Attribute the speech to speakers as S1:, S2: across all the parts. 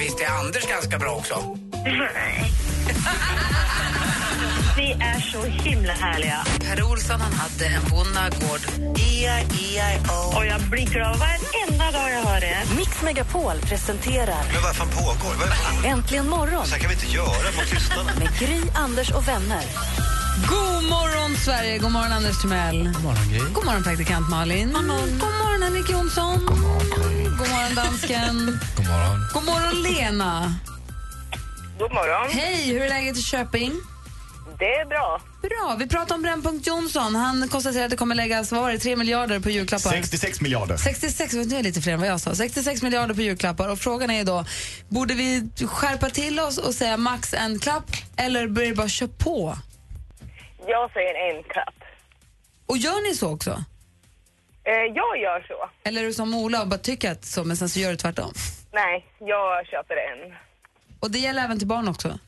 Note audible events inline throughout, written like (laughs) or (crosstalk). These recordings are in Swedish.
S1: visste jag Anders ganska bra också.
S2: Ni är så himla härliga.
S3: Per Olsson han hade en bonnagård.
S1: E-I-E-I-O.
S2: Och jag blir glad varenda dag jag hör det.
S4: Mix Megapol presenterar
S5: Men vad fan pågår? Vad är det?
S4: Äntligen morgon
S5: Så här kan vi inte göra mot tystarna.
S4: med Gry, Anders och vänner.
S3: God morgon, Sverige! God morgon, Anders Timell. God morgon, God morgon praktikant Malin. God morgon, God morgon Henrik Jonsson. God morgon, God morgon dansken.
S5: God morgon.
S3: God morgon, Lena.
S2: God morgon.
S3: Hej, hur är läget i Köping?
S2: Det är bra.
S3: Bra. Vi pratar om Brännpunkt Jonsson. Han konstaterar att det kommer läggas vad var det, 3 miljarder på julklappar.
S6: 66 miljarder.
S3: 66, nu är lite fler än vad jag sa. 66 miljarder på julklappar. Och frågan är då, borde vi skärpa till oss och säga max en klapp eller börjar bara köra på?
S2: Jag säger en klapp.
S3: Och gör ni så också?
S2: Eh, jag gör så.
S3: Eller är du som Ola och bara tycker att så, men sen så gör du tvärtom?
S2: Nej, jag köper en.
S3: Och det gäller även till barn också?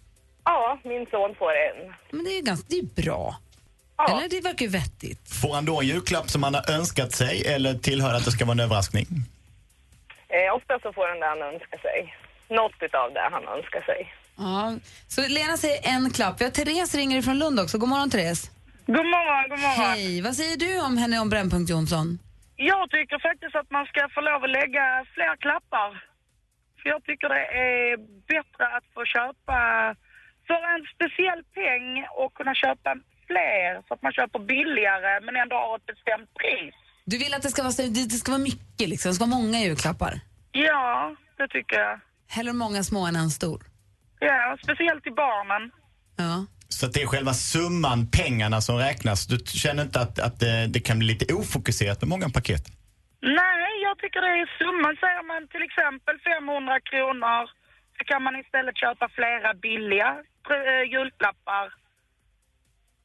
S2: Ja, min son får en.
S3: Men det är ju ganska, det är bra.
S2: Ja.
S3: Eller det verkar ju vettigt.
S6: Får han då en julklapp som han har önskat sig eller tillhör att det ska vara en överraskning?
S2: Eh, ofta så får han det han önskar sig. Något utav det han önskar sig.
S3: Ja. Så Lena säger en klapp. Vi har Therese ringer från Lund också. God morgon Therese.
S2: God morgon, god morgon.
S3: Hej. Vad säger du om henne om Brännpunkt Jonsson?
S2: Jag tycker faktiskt att man ska få lov att lägga fler klappar. För jag tycker det är bättre att få köpa för en speciell peng och kunna köpa fler så att man köper billigare men ändå har ett bestämt pris.
S3: Du vill att det ska vara, det ska vara mycket, liksom. det ska vara många julklappar?
S2: Ja, det tycker jag.
S3: Hellre många små än en stor?
S2: Ja, speciellt till barnen.
S3: Ja.
S6: Så att det är själva summan, pengarna som räknas. Du känner inte att, att det, det kan bli lite ofokuserat med många paket?
S2: Nej, jag tycker det är summan. Säger man till exempel 500 kronor så kan man istället köpa flera billiga eh, julklappar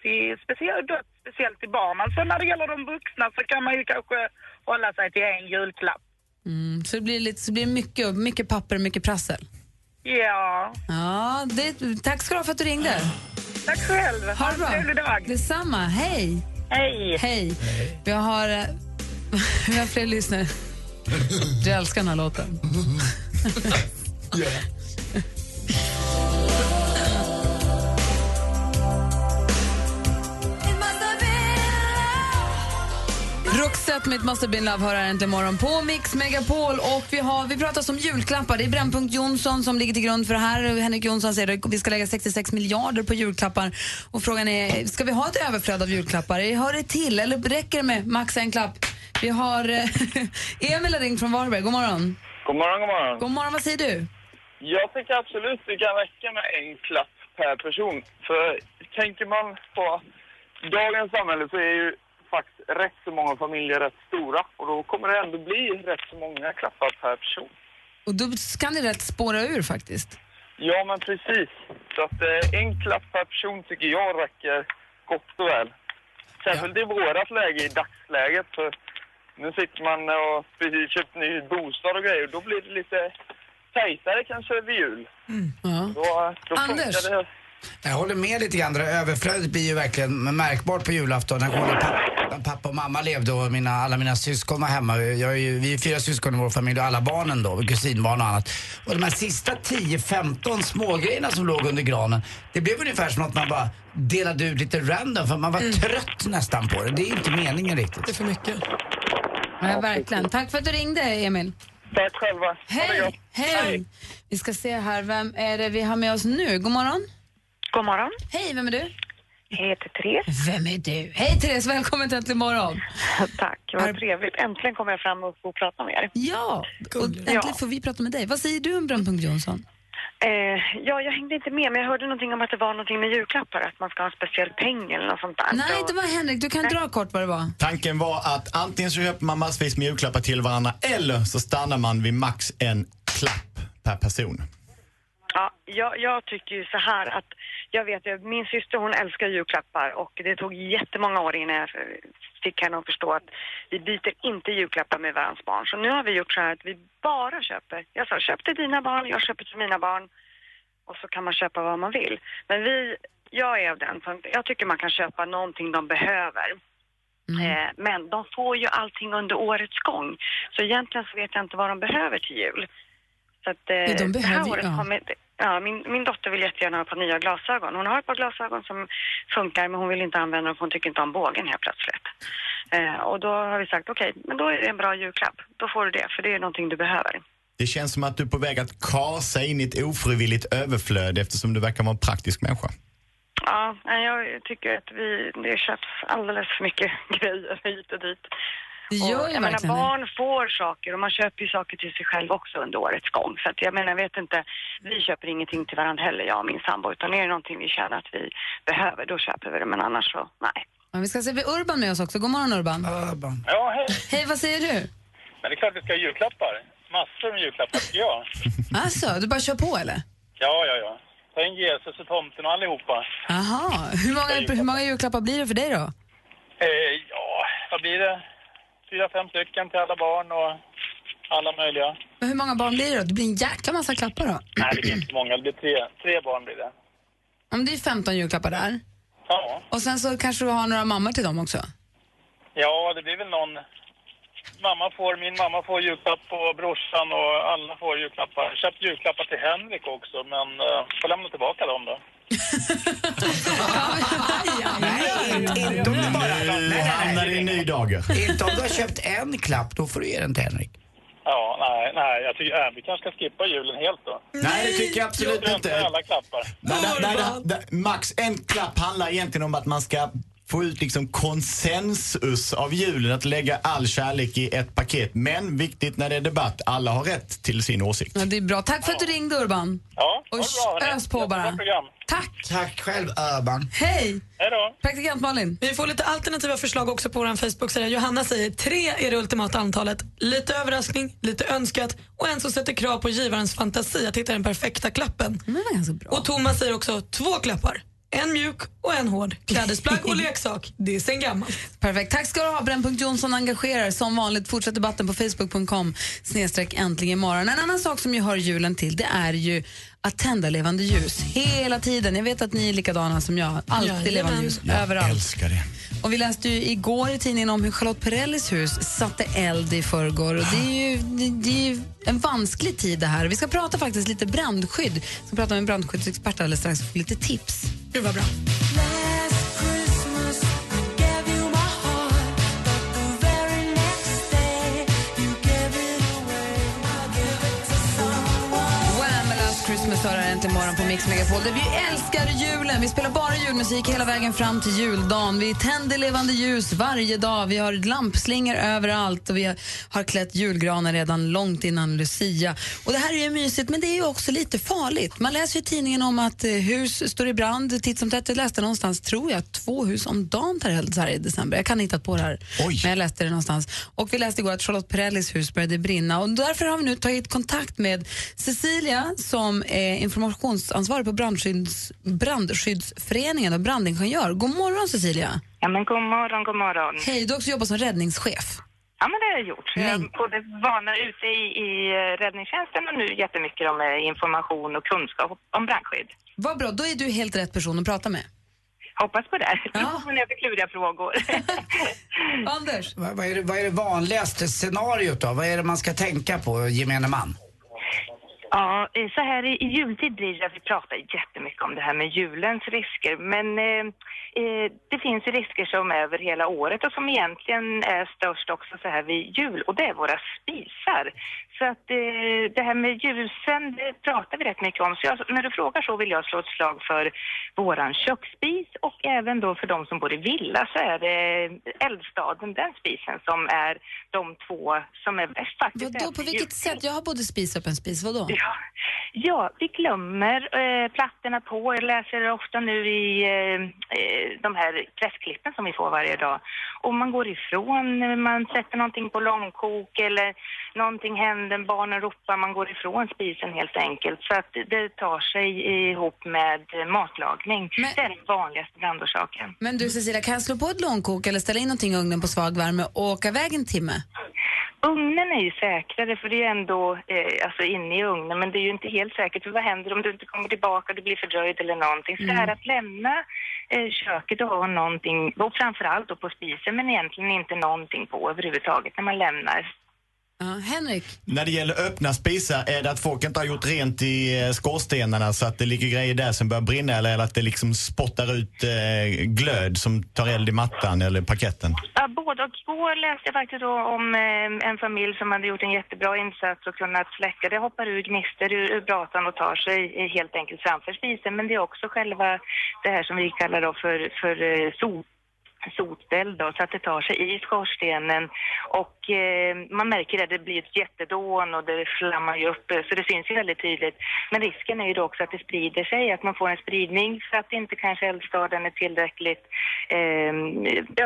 S2: till speciellt, då, speciellt till barnen. Så när det gäller de vuxna så kan man ju kanske hålla sig till en julklapp.
S3: Mm, så det blir, lite, så blir det mycket, mycket papper, mycket prassel.
S2: Ja,
S3: Ja, det, tack ska du ha för att du ringde.
S2: tack själv.
S3: Ha det bra.
S2: en trevlig dag.
S3: Detsamma. Hej.
S2: Hej.
S3: Hej. Vi har, eh, (laughs) vi har fler lyssnare. (laughs) Du älskar den här låten. (laughs) Roxette med It must been love hör här äntligen morgon på Mix Megapol. Och vi, har, vi pratar om julklappar. Det är Brännpunkt Jonsson som ligger till grund för det här. Henrik Jonsson säger att vi ska lägga 66 miljarder på julklappar. Och frågan är, ska vi ha ett överflöd av julklappar? Hör det till eller räcker det med max en klapp? Vi har eh, (laughs) Emil har ringt från Varberg. God morgon.
S7: God morgon, god morgon.
S3: God morgon, vad säger du?
S7: Jag tycker absolut det kan räcka med en klapp per person. För tänker man på dagens samhälle så är ju faktiskt rätt så många familjer rätt stora. Och då kommer det ändå bli rätt så många klappar per person.
S3: Och då kan det rätt spåra ur faktiskt.
S7: Ja, men precis. Så att eh, en klapp per person tycker jag räcker gott och väl. Särskilt i vårat läge, i dagsläget. För nu sitter man och precis köpt ny bostad och grejer. Då blir det lite tajtare kanske vid jul.
S3: Ja.
S7: Då, då
S3: Anders?
S7: det.
S1: Jag håller med lite grann. Det överflödet blir ju verkligen märkbart på julafton när både pappa, pappa och mamma levde och mina, alla mina syskon var hemma. Jag är ju, vi är fyra syskon i vår familj och alla barnen då, kusinbarn och annat. Och de här sista 10-15 smågrejerna som låg under granen, det blev ungefär som att man bara delade ut lite random för man var trött nästan på det. Det är inte meningen riktigt. Det är för mycket.
S3: Ja, verkligen. Tack för att du ringde, Emil.
S7: Tack själva.
S3: Hej! Hej! Vi ska se här, vem är det vi har med oss nu? God morgon.
S2: God morgon.
S3: Hej, vem är du?
S2: Jag heter Therese.
S3: Vem är du? Hej Therese, välkommen till Äntligen morgon.
S2: Tack, vad trevligt. Äntligen kommer jag fram och får prata med er.
S3: Ja, och äntligen
S2: Ja.
S3: får vi prata med dig. Vad säger du om Brännpunkt Jonsson?
S2: Eh, ja, jag hängde inte med, men jag hörde någonting om att det var någonting med julklappar, att man ska ha en speciell peng eller något sånt där.
S3: Nej, det var Henrik. Du kan dra kort vad det var.
S6: Tanken var att antingen så köper man massvis med julklappar till varandra eller så stannar man vid max en klapp per person.
S8: Ja, jag, jag tycker ju så här att jag vet ju, min syster hon älskar julklappar och det tog jättemånga år innan jag fick henne att förstå att vi byter inte julklappar med varandras barn. Så nu har vi gjort så här att vi bara köper. Jag sa köp till dina barn, jag köper till mina barn och så kan man köpa vad man vill. Men vi, jag är av den jag tycker man kan köpa någonting de behöver. Eh, men de får ju allting under årets gång. Så egentligen så vet jag inte vad de behöver till jul. Så att, eh,
S3: de
S8: det
S3: behöver
S8: här
S3: ju-
S8: året
S3: ja.
S8: kommer, ja, min, min dotter vill jättegärna ha ett par nya glasögon. Hon har ett par glasögon som funkar men hon vill inte använda dem för hon tycker inte om bågen helt plötsligt. Eh, och då har vi sagt okej, men då är det en bra julklapp. Då får du det, för det är någonting du behöver.
S6: Det känns som att du är på väg att kasa in i ett ofrivilligt överflöd eftersom du verkar vara en praktisk människa.
S8: Ja, jag tycker att vi, det köps alldeles för mycket (laughs) grejer hit och dit.
S3: Det gör
S8: och, jag menar,
S3: verkligen det.
S8: barn får saker och man köper ju saker till sig själv också under årets gång. Så att jag menar, jag vet inte, vi köper ingenting till varandra heller, jag och min sambo. Utan är det någonting vi känner att vi behöver, då köper vi det. Men annars så, nej.
S3: Ja, vi ska se, vi Urban med oss också. God morgon Urban.
S1: Urban.
S9: Ja, hej.
S3: Hej, vad säger du?
S9: Men det är klart vi ska ha julklappar. Massor med julklappar tycker jag. (laughs)
S3: Alltså, du bara kör på eller?
S9: Ja, ja, ja. Ta in Jesus och tomten och allihopa.
S3: Aha. Hur många, hur många julklappar blir det för dig då?
S9: Eh, ja, vad blir det? Fyra, fem stycken till alla barn och alla möjliga.
S3: Men hur många barn blir det då? Det blir en jäkla massa klappar då.
S9: Nej, det blir inte många. Det blir tre, tre barn blir det.
S3: Om det är 15 julklappar där.
S9: Ja.
S3: Och sen så kanske du har några mammor till dem också.
S9: Ja, det blir väl någon... Mamma får, min mamma får julklapp och brorsan och alla får julklappar. Jag köpte julklappar till Henrik också, men uh, får lämna tillbaka dem då.
S1: Nej, inte, inte om du bara... Nej, nej, nej.
S6: hamnar i en ny dager.
S1: Inte om du har köpt en klapp, då får du ge den till Henrik.
S9: Ja, nej, nej. Jag tycker äh, vi kanske ska skippa julen helt då.
S6: Nej, det tycker jag absolut
S9: Jag
S6: inte.
S9: alla klappar.
S6: Nej, nej, nej, nej. Max, en klapp handlar egentligen om att man ska få ut liksom konsensus av julen, att lägga all kärlek i ett paket. Men viktigt när det är debatt, alla har rätt till sin åsikt.
S3: Ja, det är bra. Tack för att du ringde Urban.
S9: Ja,
S3: Och ös på bara. Tack.
S1: Tack själv Urban.
S3: Hej!
S9: Hej då.
S3: Praktikant Malin.
S10: Vi får lite alternativa förslag också på vår Facebook-sida. Johanna säger tre är det ultimata antalet. Lite överraskning, lite önskat och en som sätter krav på givarens fantasi att hitta den perfekta klappen.
S3: Men det var ganska bra.
S10: Och Thomas säger också två klappar. En mjuk och en hård. Klädesplagg och (laughs) leksak. Det är sen gammalt.
S3: Perfekt. Tack ska du ha, Brännpunkt Jonsson engagerar. Som vanligt, fortsätt debatten på facebook.com snedstreck äntligen imorgon. En annan sak som ju hör julen till, det är ju att tända levande ljus hela tiden. Jag vet att ni är likadana som jag. Alltid levande ljus,
S6: Jag
S3: överallt.
S6: älskar det.
S3: Och vi läste ju igår i tidningen om hur Charlotte Perrellis hus satte eld i förrgår. Och det, är ju, det, det är ju en vansklig tid det här. Vi ska prata faktiskt lite brandskydd. Vi ska prata med en brandskyddsexpert alldeles strax och få lite tips.
S10: Gud vad bra.
S3: Här äntligen morgon på Mix Megapol. Där vi älskar julen. Vi spelar bara julmusik hela vägen fram till juldagen. Vi tänder levande ljus varje dag. Vi har lampslingor överallt och vi har klätt julgranar redan långt innan Lucia. Och Det här är ju mysigt, men det är ju också lite farligt. Man läser ju i tidningen om att eh, hus står i brand titt som tätt. Jag läste någonstans, tror jag, två hus om dagen tar eld så här i december. Jag kan inte på det här, men jag läste det någonstans. Och vi läste igår att Charlotte Perrellis hus började brinna och därför har vi nu tagit kontakt med Cecilia som är informationsansvarig på brandskydds, brandskyddsföreningen och brandingenjör. God morgon Cecilia!
S11: Ja, men god morgon, god morgon.
S3: Hej, du har också jobbat som räddningschef.
S11: Ja, men det har jag gjort. Jag
S3: Nej.
S11: är både vana ute i, i eh, räddningstjänsten och nu jättemycket om eh, information och kunskap om brandskydd.
S3: Vad bra, då är du helt rätt person att prata med.
S11: Hoppas på det. Ja. (laughs) Jag får kluriga frågor. (laughs)
S3: Anders?
S1: Vad, vad, är det, vad är det vanligaste scenariot då? Vad är det man ska tänka på, gemene man?
S11: Ja, eh, så här i, jultid blir det att vi pratar jättemycket om det här med julens risker. Men eh, eh det finns risker som är över hela året och som egentligen är störst också så här vid jul och det är våra spisar. Så att eh, det här med ljusen, det pratar vi rätt mycket om. Så jag, när du frågar så vill jag slå ett slag för våran köksspis och även då för de som bor i villa så är det eldstaden, den spisen som är de två som är bäst faktiskt.
S3: Vadå, på vilket
S11: jultid.
S3: sätt? Jag har både spis och öppen spis, vadå?
S11: Ja, ja vi glömmer eh, plattorna på. Jag läser det ofta nu i eh, eh, de här pressklippen som vi får varje dag. Och man går ifrån, man sätter någonting på långkok eller någonting händer grunden, barnen ropar, man går ifrån spisen helt enkelt. Så att det tar sig ihop med matlagning. Det är den vanligaste brandorsaken.
S3: Men du Cecilia, kan jag slå på ett långkok eller ställa in någonting i ugnen på svag värme och åka iväg en timme?
S11: Ugnen är ju säkrare för det är ändå eh, alltså inne i ugnen men det är ju inte helt säkert för vad händer om du inte kommer tillbaka du blir fördröjd eller någonting. Så det här att lämna eh, köket och ha någonting, och framförallt då på spisen men egentligen inte någonting på överhuvudtaget när man lämnar.
S3: Henrik?
S6: När det gäller öppna spisar, är det att folk inte har gjort rent i eh, skorstenarna så att det ligger grejer där som börjar brinna eller att det liksom spottar ut eh, glöd som tar eld i mattan eller parketten?
S11: Ja, både och. Igår läste jag faktiskt då om eh, en familj som hade gjort en jättebra insats och kunnat släcka. Det hoppar ut gnistor ur, ur bratan och tar sig eh, helt enkelt framför spisen. Men det är också själva det här som vi kallar då för, för eh, sot soteld då, så att det tar sig i skorstenen och eh, man märker att det blir ett jättedån och det flammar ju upp så det syns ju väldigt tydligt. Men risken är ju då också att det sprider sig, att man får en spridning för att inte kanske eldstaden är tillräckligt eh,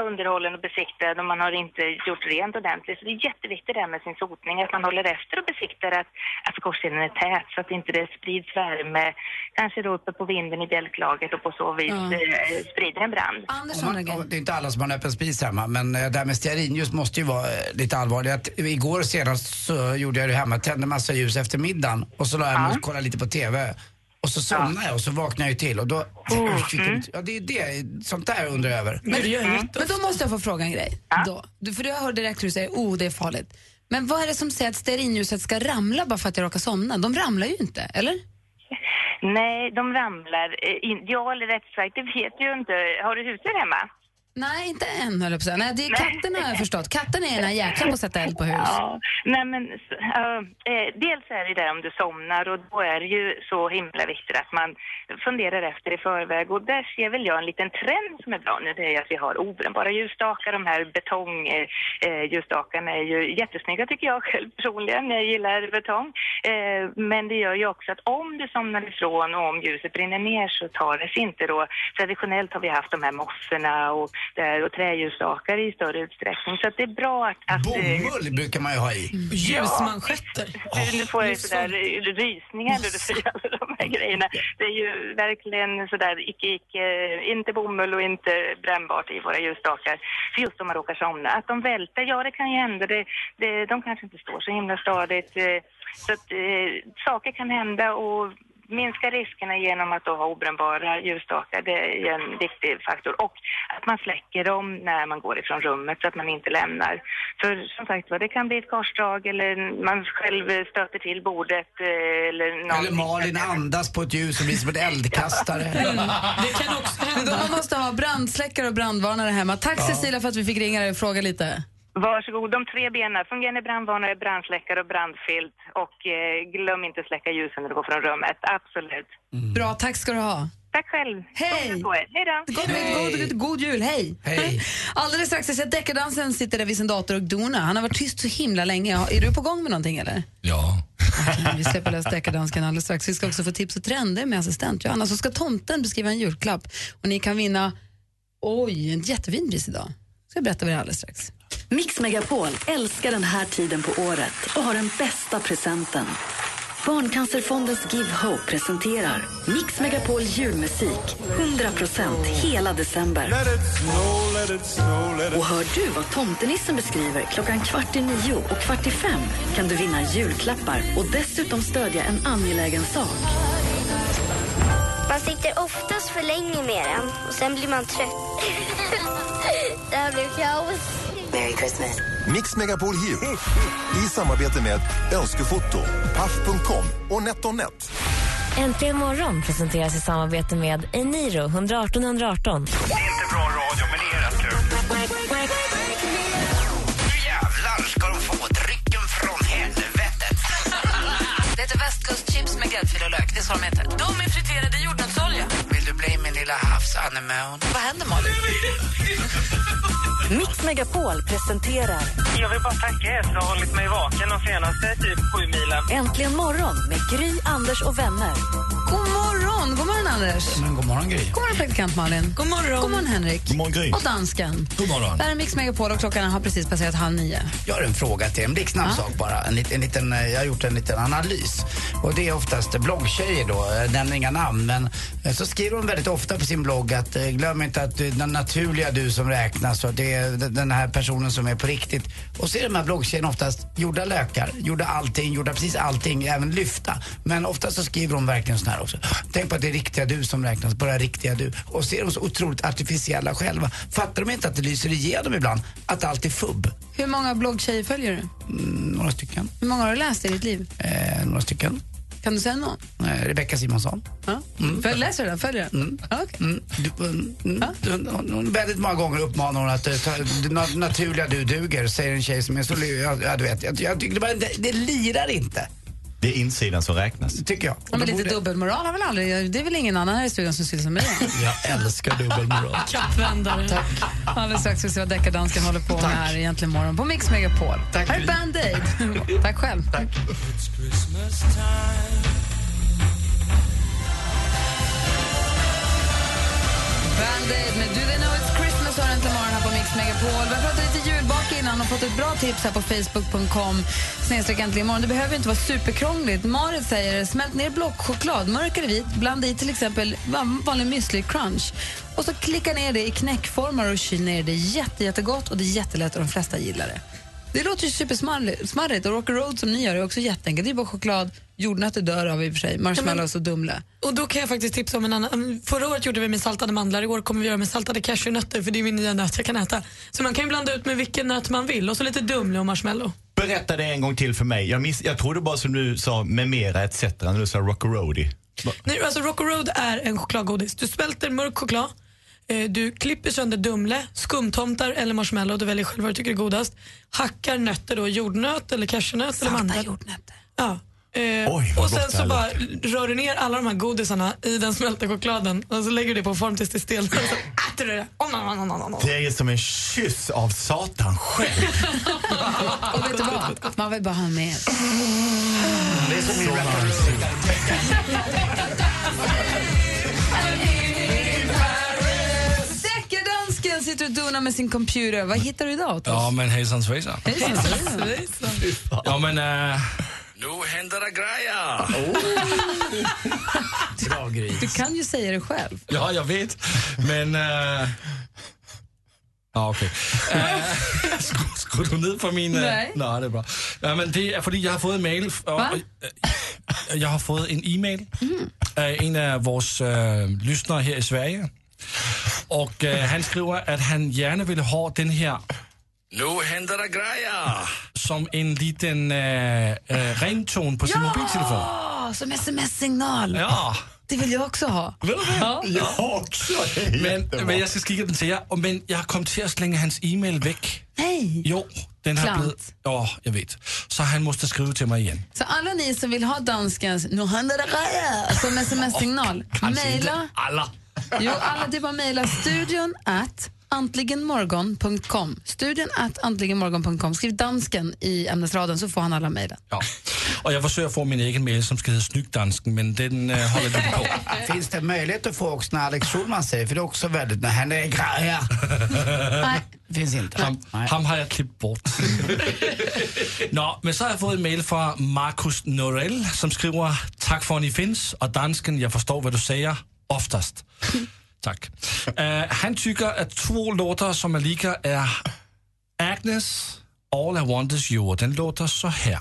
S11: underhållen och besiktad och man har inte gjort rent ordentligt. Så det är jätteviktigt det här med sin sotning, att man håller efter och besiktar att, att skorstenen är tät så att inte det sprids värme, kanske då uppe på vinden i bjälklagret och på så vis
S3: Ja.
S11: eh, sprider en brand.
S3: Andersson,
S1: Och Det är inte alla som har en öppen spis hemma, men eh, det här med stearinljus måste ju vara eh, lite allvarligt. Igår senast så gjorde jag det hemma, tände massa ljus efter middagen och så la jag mig och kollade lite på TV. Och så somnade jag och så vaknade jag ju till och då... (laughs)
S3: Mm.
S1: Ja, det är det. Sånt där undrar jag över.
S3: Men, men då måste jag få fråga en grej. Då. Du, för jag hör direkt hur du säger oh det är farligt. Men vad är det som säger att stearinljuset ska ramla bara för att jag råkar somna? De ramlar ju inte, eller?
S11: Nej, de ramlar. Eh, Ja, eller rätt sagt, det vet jag ju inte. Har du husdjur hemma?
S3: Nej, inte än höll jag på att säga. Nej, det är katterna har jag förstått. Katterna är ena jäkla på att sätta eld på hus.
S11: Ja, nej men eh, dels är det där om du somnar och då är det ju så himla viktigt att man funderar efter i förväg och där ser väl jag en liten trend som är bra nu, det är att vi har obrännbara ljusstakar, de här betongljusstakarna är ju jättesnygga tycker jag själv personligen, jag gillar betong. Eh, men det gör ju också att om du somnar ifrån och om ljuset brinner ner så tar det sig inte då. Traditionellt har vi haft de här mossorna och, där, och träljusstakar i större utsträckning så att det är bra att... att eh,
S1: Bomull brukar man ju ha i.
S10: Ljusmanschetter.
S11: du, nu får jag sådär eh, rysningar när du säger alla de här grejerna. Det är ju verkligen sådär icke, icke, inte bomull och inte brännbart i våra ljusstakar. För just om man råkar somna. Att de välter, ja det kan ju hända. Det, det, de kanske inte står så himla stadigt. eh, Så att eh, saker kan hända och minska riskerna genom att då ha obrännbara ljusstakar, det är en viktig faktor. Och att man släcker dem när man går ifrån rummet så att man inte lämnar. För som sagt det kan bli ett korsdrag eller man själv stöter till bordet eh, eller någonting.
S1: Eller Malin andas på ett ljus och blir som en (laughs) eldkastare.
S10: Det kan också
S3: hända. Man måste ha brandsläckare och brandvarnare hemma. Tack
S1: Ja.
S3: Cecilia för att vi fick ringa dig och fråga lite.
S11: Varsågod, de tre benen. Fungerande brandvarnare, brandsläckare och brandfilt. Och eh, glöm inte släcka ljusen när du går från rummet. Absolut.
S3: Bra, tack ska du ha.
S11: Tack själv.
S3: Hej!
S11: Hej då!
S3: God, god, god, god jul, hej!
S1: Hej. (laughs)
S3: Alldeles strax, jag ser att deckardansen sitter där vid sin dator och donar. Han har varit tyst så himla länge. Är du på gång med någonting eller?
S12: Ja.
S3: Okej, vi släpper lös deckardansken alldeles strax. Vi ska också få tips och trender med assistent Johanna. Så ska tomten beskriva en julklapp och ni kan vinna, oj, en jättefin pris idag. Ska jag berätta vad det är alldeles strax.
S4: Mix Megapol älskar den här tiden på året och har den bästa presenten. Barncancerfondens Give Hope presenterar Mix Megapol julmusik 100% hela december. Och hör du vad tomtenissen beskriver klockan kvart i nio och kvart i fem kan du vinna julklappar och dessutom stödja en angelägen sak.
S13: Man sitter oftast för länge med den och sen blir man trött. (laughs) det här blir kaos.
S14: Merry Christmas. Mix Megapol Jul i samarbete med Önskefoto, Paff.com och NetOnNet.
S15: Äntligen morgon presenteras i samarbete med Eniro 118 118.
S5: Det är inte bra radio, men det är rätt kul. Nu jävlar ska de få drycken från helvetet.
S3: Det heter västkustchips med gräddfil och lök. Det är så de heter. De är friterade
S1: lilla havsanemon?
S3: Vad händer Malin?
S4: Mix Megapol presenterar
S9: Jag vill bara tacka er för att ha hållit mig vaken de senaste typ sju milen.
S4: Äntligen morgon med Gry, Anders och vänner.
S3: God morgon, god morgon Anders.
S1: Men god morgon, Gry.
S3: God morgon, praktikant Malin.
S10: God morgon.
S3: God morgon, Henrik.
S6: God morgon, Gry.
S3: Och dansken.
S12: God morgon.
S3: Det här är Mix Megapol och klockan har precis passerat halv nio.
S1: Jag har en fråga till en blixtsnabb
S3: Ja.
S1: sak bara. En, en liten, eh, jag har gjort en liten analys. Och det är oftast bloggtjejer då, jag nämner inga namn, men eh, så skriver hon väldigt ofta på sin blogg att eh, glöm inte att det är den naturliga du som räknas och det är den- här personen som är på riktigt. Och så är de här bloggtjejerna oftast gjorda lökar, gjorda allting, gjorda precis allting, även lyfta. Men ofta så skriver hon verkligen så här också. Tänk på att det är riktiga du som räknas, bara riktiga du. Och så är de så otroligt artificiella själva. Fattar de inte att det lyser igenom ibland? Att allt är fubb?
S3: Hur många bloggtjejer följer du?
S1: Mm, några stycken.
S3: Hur många har du läst i ditt liv?
S1: Eh, några stycken.
S3: Kan du säga någon?
S1: Eh, Rebecka Simonsson.
S3: Ja.
S1: Mm.
S3: För läser du den? Följer den?
S1: Mm.
S3: Ja, okej.
S1: Mm. Du, mm, hon- hon- Väldigt många gånger uppmanar hon att eh, ta, na- naturliga du duger, säger en tjej som är så... Ja, du vet, jag, jag bara, det, det lirar inte.
S6: Det är insidan som räknas.
S1: Tycker jag.
S3: Ja, men lite dubbelmoral har väl aldrig... Det är väl ingen annan här i studion som sysslar med det?
S12: Jag älskar dubbelmoral. (laughs)
S10: Kappvändare.
S3: Tack. Alldeles strax ska vi se vad deckardansken håller på med här egentligen imorgon på Mix Megapol.
S1: Tack,
S3: här är
S1: Gry.
S3: Band Aid. (laughs) Tack själv. Tack. Band Aid med Do They Know It's Christmas har äntligen morgon här på Mix Megapol. Vi har pratat lite julbak innan och fått ett bra tips här på facebook.com snedstreck äntligen imorgon. Det behöver inte vara superkrångligt. Marit säger smält ner blockchoklad, mörk eller vit, blanda i till exempel vanlig müsli crunch och så klicka ner det i knäckformar och kyl ner det. Jätte, jättegott och det är jättelätt och de flesta gillar det. Det låter ju supersmarrigt och Rocky Road som ni gör är också jätteenkelt. Det är bara choklad, jordnötter dör av i och för sig, marshmallows och Dumle.
S10: Och då kan jag faktiskt tipsa om en annan. Förra året gjorde vi med saltade mandlar, i år kommer vi göra med saltade cashewnötter för det är min nya nöt jag kan äta. Så man kan ju blanda ut med vilken nöt man vill och så lite Dumle och marshmallow.
S6: Berätta det en gång till för mig. Jag, miss, jag trodde bara som du sa med mera etc. när du sa Rock'n'Roadie.
S10: Nej, alltså Rock Road är en chokladgodis. Du smälter mörk choklad, eh, du klipper sönder Dumle, skumtomtar eller marshmallow, du väljer själv vad du tycker är godast. Hackar nötter då, jordnöt eller cashewnöt eller mandel.
S3: jordnötter.
S10: Ja. Eh,
S6: Oj,
S10: och sen så bara rör du ner alla de här godisarna i den smälta chokladen och så lägger du det på form tills det stelnar (laughs) och så äter du det. Om, om, om, om, om.
S6: Det är som en kyss av Satan själv. (laughs)
S3: Och vet du vad? (laughs) Man vill bara ha mer.
S1: Det är som min.
S3: Deckardansken sitter och donar med sin computer. Vad hittar du idag åt oss?
S12: Ja, men hejsan svejsan.
S3: Hejsan, hejsan.
S12: Ja, men... Uh, nu händer det grejer! (laughs)
S1: Bra Gry.
S3: Du kan ju säga det själv.
S12: Ja, jag vet. Men... Uh, Ja, okej. Okay. skru, skru du ned på min... Uh,
S3: Nej.
S12: Nej, det är bra. Ja, men det är fordi, jag har fået en mail. Og,
S3: Va?
S12: øh, jeg har fået en e-mail af en af vores øh, lyssnare her i Sverige. Og øh, han skriver, at han gärna ville ha den her Nu händer det grejer! Som en liten äh, äh, ringtone på sin mobiltelefon.
S3: Ja, som sms-signal.
S12: Ja.
S3: Det vill jag också ha.
S12: Ved du det?
S3: Ja.
S6: Jag också. Det är
S12: Men,
S6: jättebra.
S12: men jeg skal skrive den til jer. Og- Men jeg kom til at slänge hans e-mail væk.
S3: Nej.
S12: Jo, den har
S3: Klant.
S12: blivit... Ja, jag vet. Så han måste skriva till mig igen.
S3: Så alla ni som vill ha danskens nu händer det grejer som sms-signal,
S12: Kanske inte
S3: mejla.
S12: alla.
S3: Jo, alla, det är bara att mejla studion at antligenmorgon.com. Studion at antligenmorgon.com. Skriv dansken i ämnesraden så får han alla mejlen.
S12: Ja. Och jag försöker få min egen mail som ska heta Snygdansken, men den äh, håller lite på. (laughs)
S1: Finns det möjlighet att få också när Alex Schulman säger, för det är också väldigt, när han är grejer. (laughs)
S3: Nej.
S1: Finns inte.
S12: Ham, ham har jag klippt bort. (laughs) Nå, men så har jag fått en mail från Markus Norell som skriver Tack för att ni finns och dansken, jag förstår vad du säger oftast. Tack. Uh, øh, han tycker att två låtar som är lika är Agnes, All I Want Is You. och Den låter så här.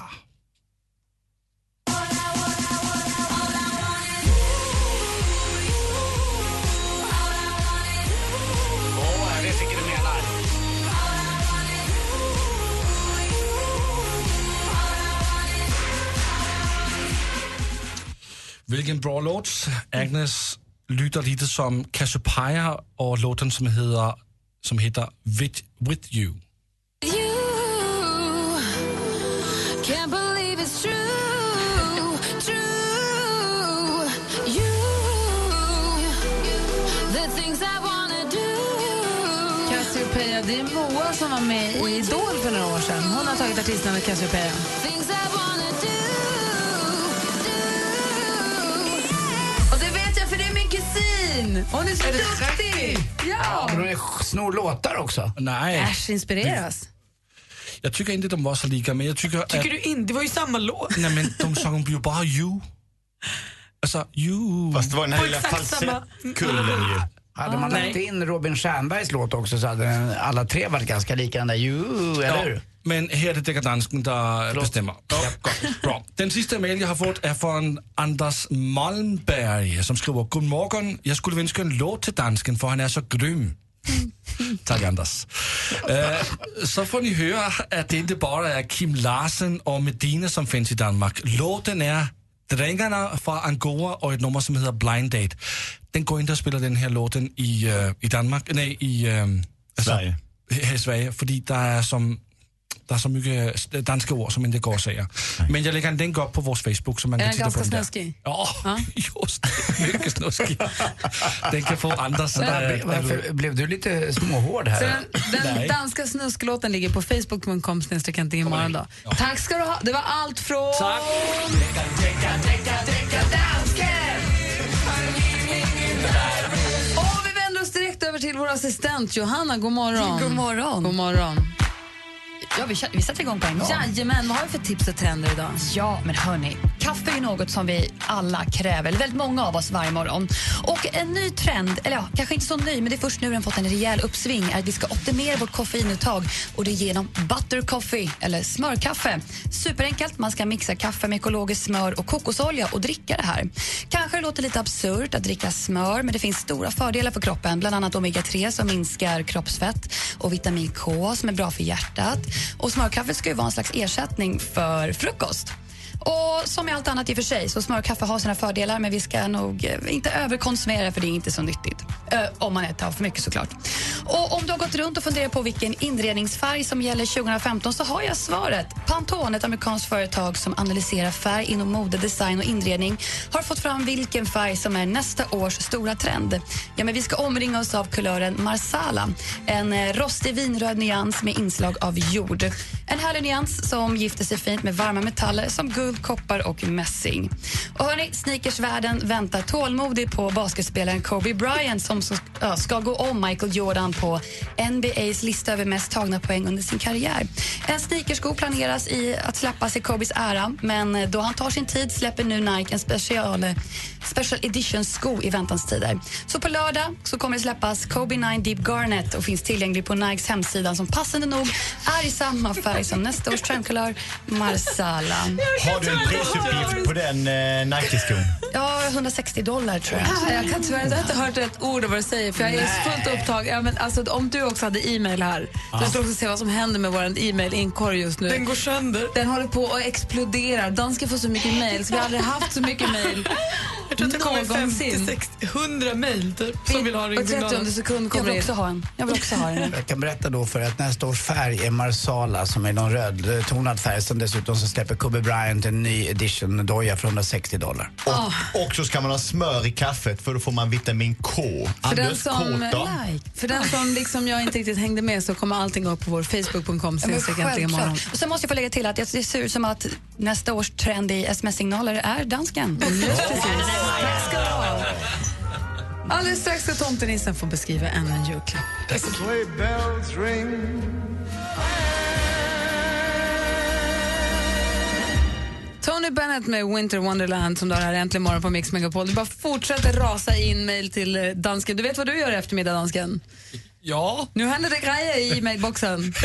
S1: Vilken.
S12: Vilken bra låt. Agnes lyder lite som Cassiopeia och låten som heter, som heter With, With You.
S3: Cassiopeia, det är Moa som var med i Idol för några år sedan. Hon har tagit artistnamnet Cassiopeia. Hon, hon är så
S1: Är det
S3: duktig!
S1: Ja,
S3: Ja!
S1: men hon snor låtar också.
S12: Nej.
S3: Äsch, inspireras.
S12: Jag tycker inte de var så lika, men jag tycker
S10: Tycker
S12: att...
S10: du inte? Det var ju samma låt.
S12: Nej, men de sjöng ju bara you. Alltså, you.
S6: Fast det var den här lilla falsettkullen ju.
S1: Hade man lagt in Robin Stjernbergs låt också så hade alla tre varit ganska lika den där ju, eller hur?
S12: Men her er det dekadansken, der bestemmer. Ja, godt. Bra. Den sidste mail, jeg har fået, er fra Anders Malmberg, som skriver, Godmorgen, jeg skulle ønske en låt til dansken, for han er så grym. (laughs) tak, Anders. Eh, så får ni høre, at det ikke bare er Kim Larsen og Medina, som findes i Danmark. Låten er Drengerne fra Angora og et nummer, som hedder Blind Date. Den går ind og spiller den her låten i, øh, i Danmark, nej, i øh,
S6: Sverige.
S12: her i Sverige, fordi der er som der er så mycket danska ord som inte går att säga. Men jag lägger en länk upp på vår Facebook så man
S3: Är
S12: kan
S3: den
S12: titta på
S3: ganska
S12: den där.
S3: snuskig? (laughs)
S12: Ja, just det. Mycket snuskig. den kan få Anders...
S1: Varför,
S12: äh,
S1: varför blev du lite småhård
S3: Så
S1: här?
S3: den, den
S12: Nej.
S3: danska snusklåten ligger på facebook.com snedstreck imorgon då. Tack ska du ha. Det var allt från...
S12: Tack.
S3: Och vi vänder oss direkt över till vår assistent Johanna. God morgon.
S16: God morgon.
S3: God morgon.
S16: Ja, vi, vi sätter igång på en gång.
S3: Jajamän, vad har vi för tips och trender idag?
S16: Ja, men hörni, kaffe är något som vi alla kräver, eller väldigt många av oss varje morgon. Och en ny trend, eller ja, kanske inte så ny, men det är först nu den fått en rejäl uppsving, är att vi ska optimera vårt koffeinuttag och det genom butter coffee, eller smörkaffe. Superenkelt, man ska mixa kaffe med ekologiskt smör och kokosolja och dricka det här. Kanske det låter lite absurt att dricka smör, men det finns stora fördelar för kroppen, bland annat omega-3 som minskar kroppsfett och vitamin K som är bra för hjärtat. Och smörkaffet ska ju vara en slags ersättning för frukost. Och som i allt annat i och för sig, så smörkaffe har sina fördelar men vi ska nog eh, inte överkonsumera för det är inte så nyttigt. Ö, om man äter för mycket såklart. Och om du har gått runt och funderat på vilken inredningsfärg som gäller 2015 så har jag svaret. Pantone, ett amerikanskt företag som analyserar färg inom mode, design och inredning har fått fram vilken färg som är nästa års stora trend. Ja, men vi ska omringa oss av kulören marsala, en eh, rostig vinröd nyans med inslag av jord. En härlig nyans som gifter sig fint med varma metaller som guld, koppar och mässing. Och hörni, sneakersvärlden väntar tålmodigt på basketspelaren Kobe Bryant som så, ja, ska gå om Michael Jordan på NBAs lista över mest tagna poäng under sin karriär. En sneakersko planeras i att släppas i Kobes ära men då han tar sin tid släpper nu Nike en special, special edition-sko i väntans tider. Så på lördag så kommer det släppas Kobe 9 Deep Garnet och finns tillgänglig på Nikes hemsida som passande nog är i samma färg som nästa års trendkulör Marsala. (laughs)
S6: Har du en prisuppgift på den eh, Nike-skon?
S16: Ja, 160 dollar tror jag.
S3: Jag kan tyvärr inte hört ett ord av vad du säger för jag är fullt upptagen. Ja, men alltså, om du också hade e-mail här, så jag skulle också se vad som händer med vår e-mail-inkorg just nu.
S10: Den går sönder.
S3: Den håller på att explodera. Dansken får så mycket mail så vi har aldrig haft så mycket mail (laughs)
S10: Jag tror att det kommer
S3: någonsin.
S10: 50, 60, 100 mejl typ, som vill ha
S3: Och 30
S10: ringsignalen.
S3: sekund
S16: Jag
S3: kommer
S16: vill
S3: det
S16: också ha en. Jag vill också ha en.
S1: Jag kan berätta då för att nästa års färg är Marsala som är någon rödtonad färg. Som dessutom så släpper Kobe Bryant en ny edition doja för 160 dollar.
S6: Och, och så ska man ha smör i kaffet för då får man vitamin K.
S3: För den
S6: Anders
S3: som,
S6: då?
S3: för den som liksom jag inte riktigt hängde med så kommer allting upp på vår facebook.com
S16: Ja. Och sen måste jag få lägga till att det ser ut som att nästa års trend i sms-signaler är dansken.
S3: Just precis. Ha. Alldeles strax ska tomtenissen få beskriva ännu en julklapp. Tony Bennett med Winter Wonderland som du har här äntligen morgon på Mix Megapol. Du bara fortsätter rasa in mejl till eh, dansken. Du vet vad du gör i eftermiddag, dansken?
S12: Ja.
S3: Nu händer det grejer i e-mailboxen. (laughs)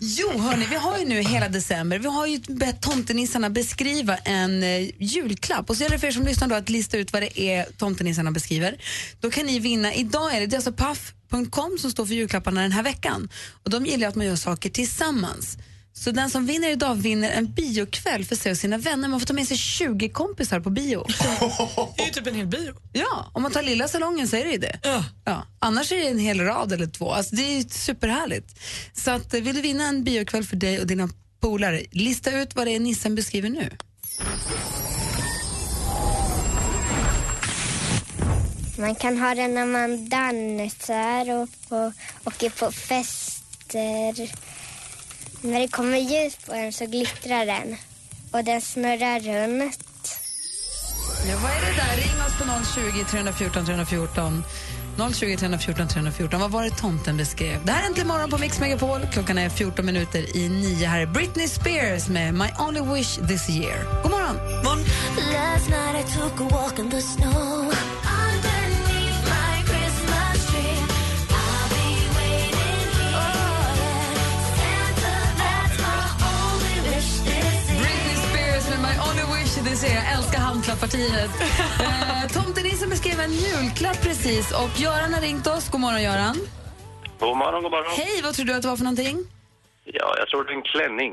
S3: Jo, hörni, vi har ju nu hela december. Vi har ju bett tomtenissarna beskriva en eh, julklapp. Och så är det för er som lyssnar då att lista ut vad det är tomtenissarna beskriver. Då kan ni vinna. Idag är det, det är alltså paff.com som står för julklapparna den här veckan. Och de gillar att man gör saker tillsammans. Så den som vinner idag vinner en biokväll för sig och sina vänner. Man får ta med sig 20 kompisar på bio.
S10: Det är ju typ en hel bio.
S3: Ja, om man tar lilla salongen så är det ju det. Ja. Annars är det en hel rad eller två. Alltså, det är ju superhärligt. Så att, eh, vill du vinna en biokväll för dig och dina polare, lista ut vad det är nissen beskriver nu.
S13: Man kan ha den när man dansar och på, åker på fester. När det kommer ljus på den så glittrar den och den snurrar runt.
S3: Ja, vad är det där? Ring oss på 020 314 314. 020 314 314. Vad var det tomten beskrev? Det här är Äntligen morgon på Mix Megapol. Klockan är 14 minuter i nio. Här är Britney Spears med My Only Wish This Year. God morgon!
S17: Last This Year.
S3: Jag älskar handklappartiet. (laughs) eh, Tomtenissen beskrev en julklapp precis och Göran har ringt oss. God morgon, Göran.
S18: God morgon, god morgon.
S3: Hej, vad tror du att det var för någonting?
S18: Ja, jag tror det är en klänning.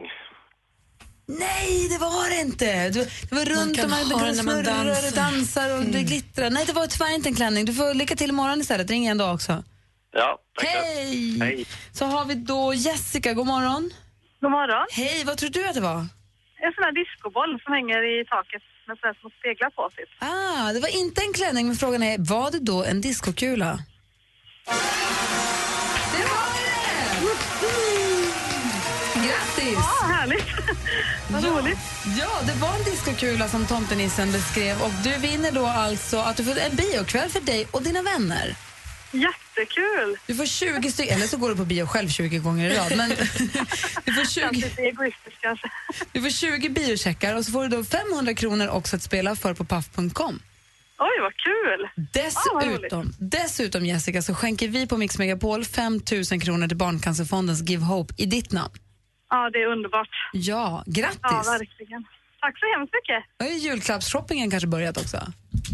S3: Nej, det var det inte. Du, det var runt
S10: kan
S3: och man, det
S10: den när man
S3: snurrar och
S10: dansar.
S3: dansar och det glittrar. Nej, det var tyvärr inte en klänning. Du får lycka till imorgon istället. Ring igen då också.
S18: Ja, tack.
S3: Hej!
S18: Hej.
S3: Så har vi då Jessica, god morgon.
S19: God morgon.
S3: Hej, vad tror du att det var?
S19: En sån här discoboll som hänger i taket med här små speglar på sig.
S3: Ah, det var inte en klänning, men frågan är, var det då en diskokula? Det var det! Grattis!
S19: Ja, härligt. (laughs) Vad roligt.
S3: Ja, det var en diskokula som tomtenissen beskrev och du vinner då alltså att du får en biokväll för dig och dina vänner.
S19: Jättekul!
S3: Du får 20 stycken, eller så går du på bio själv 20 gånger i rad. Men (laughs) du, får 20,
S19: Lite egoistiskt kanske.
S3: du får 20 biocheckar och så får du då 500 kronor också att spela för på paff.com.
S19: Oj, vad kul! Ah, vad roligt.
S3: Dessutom, dessutom Jessica, så skänker vi på Mix Megapol 5 000 kronor till Barncancerfondens Give Hope i ditt namn.
S19: Ja, det är underbart.
S3: Ja, grattis!
S19: Ja, verkligen. Tack så hemskt mycket.
S3: Ju julklappsshoppingen kanske börjat också.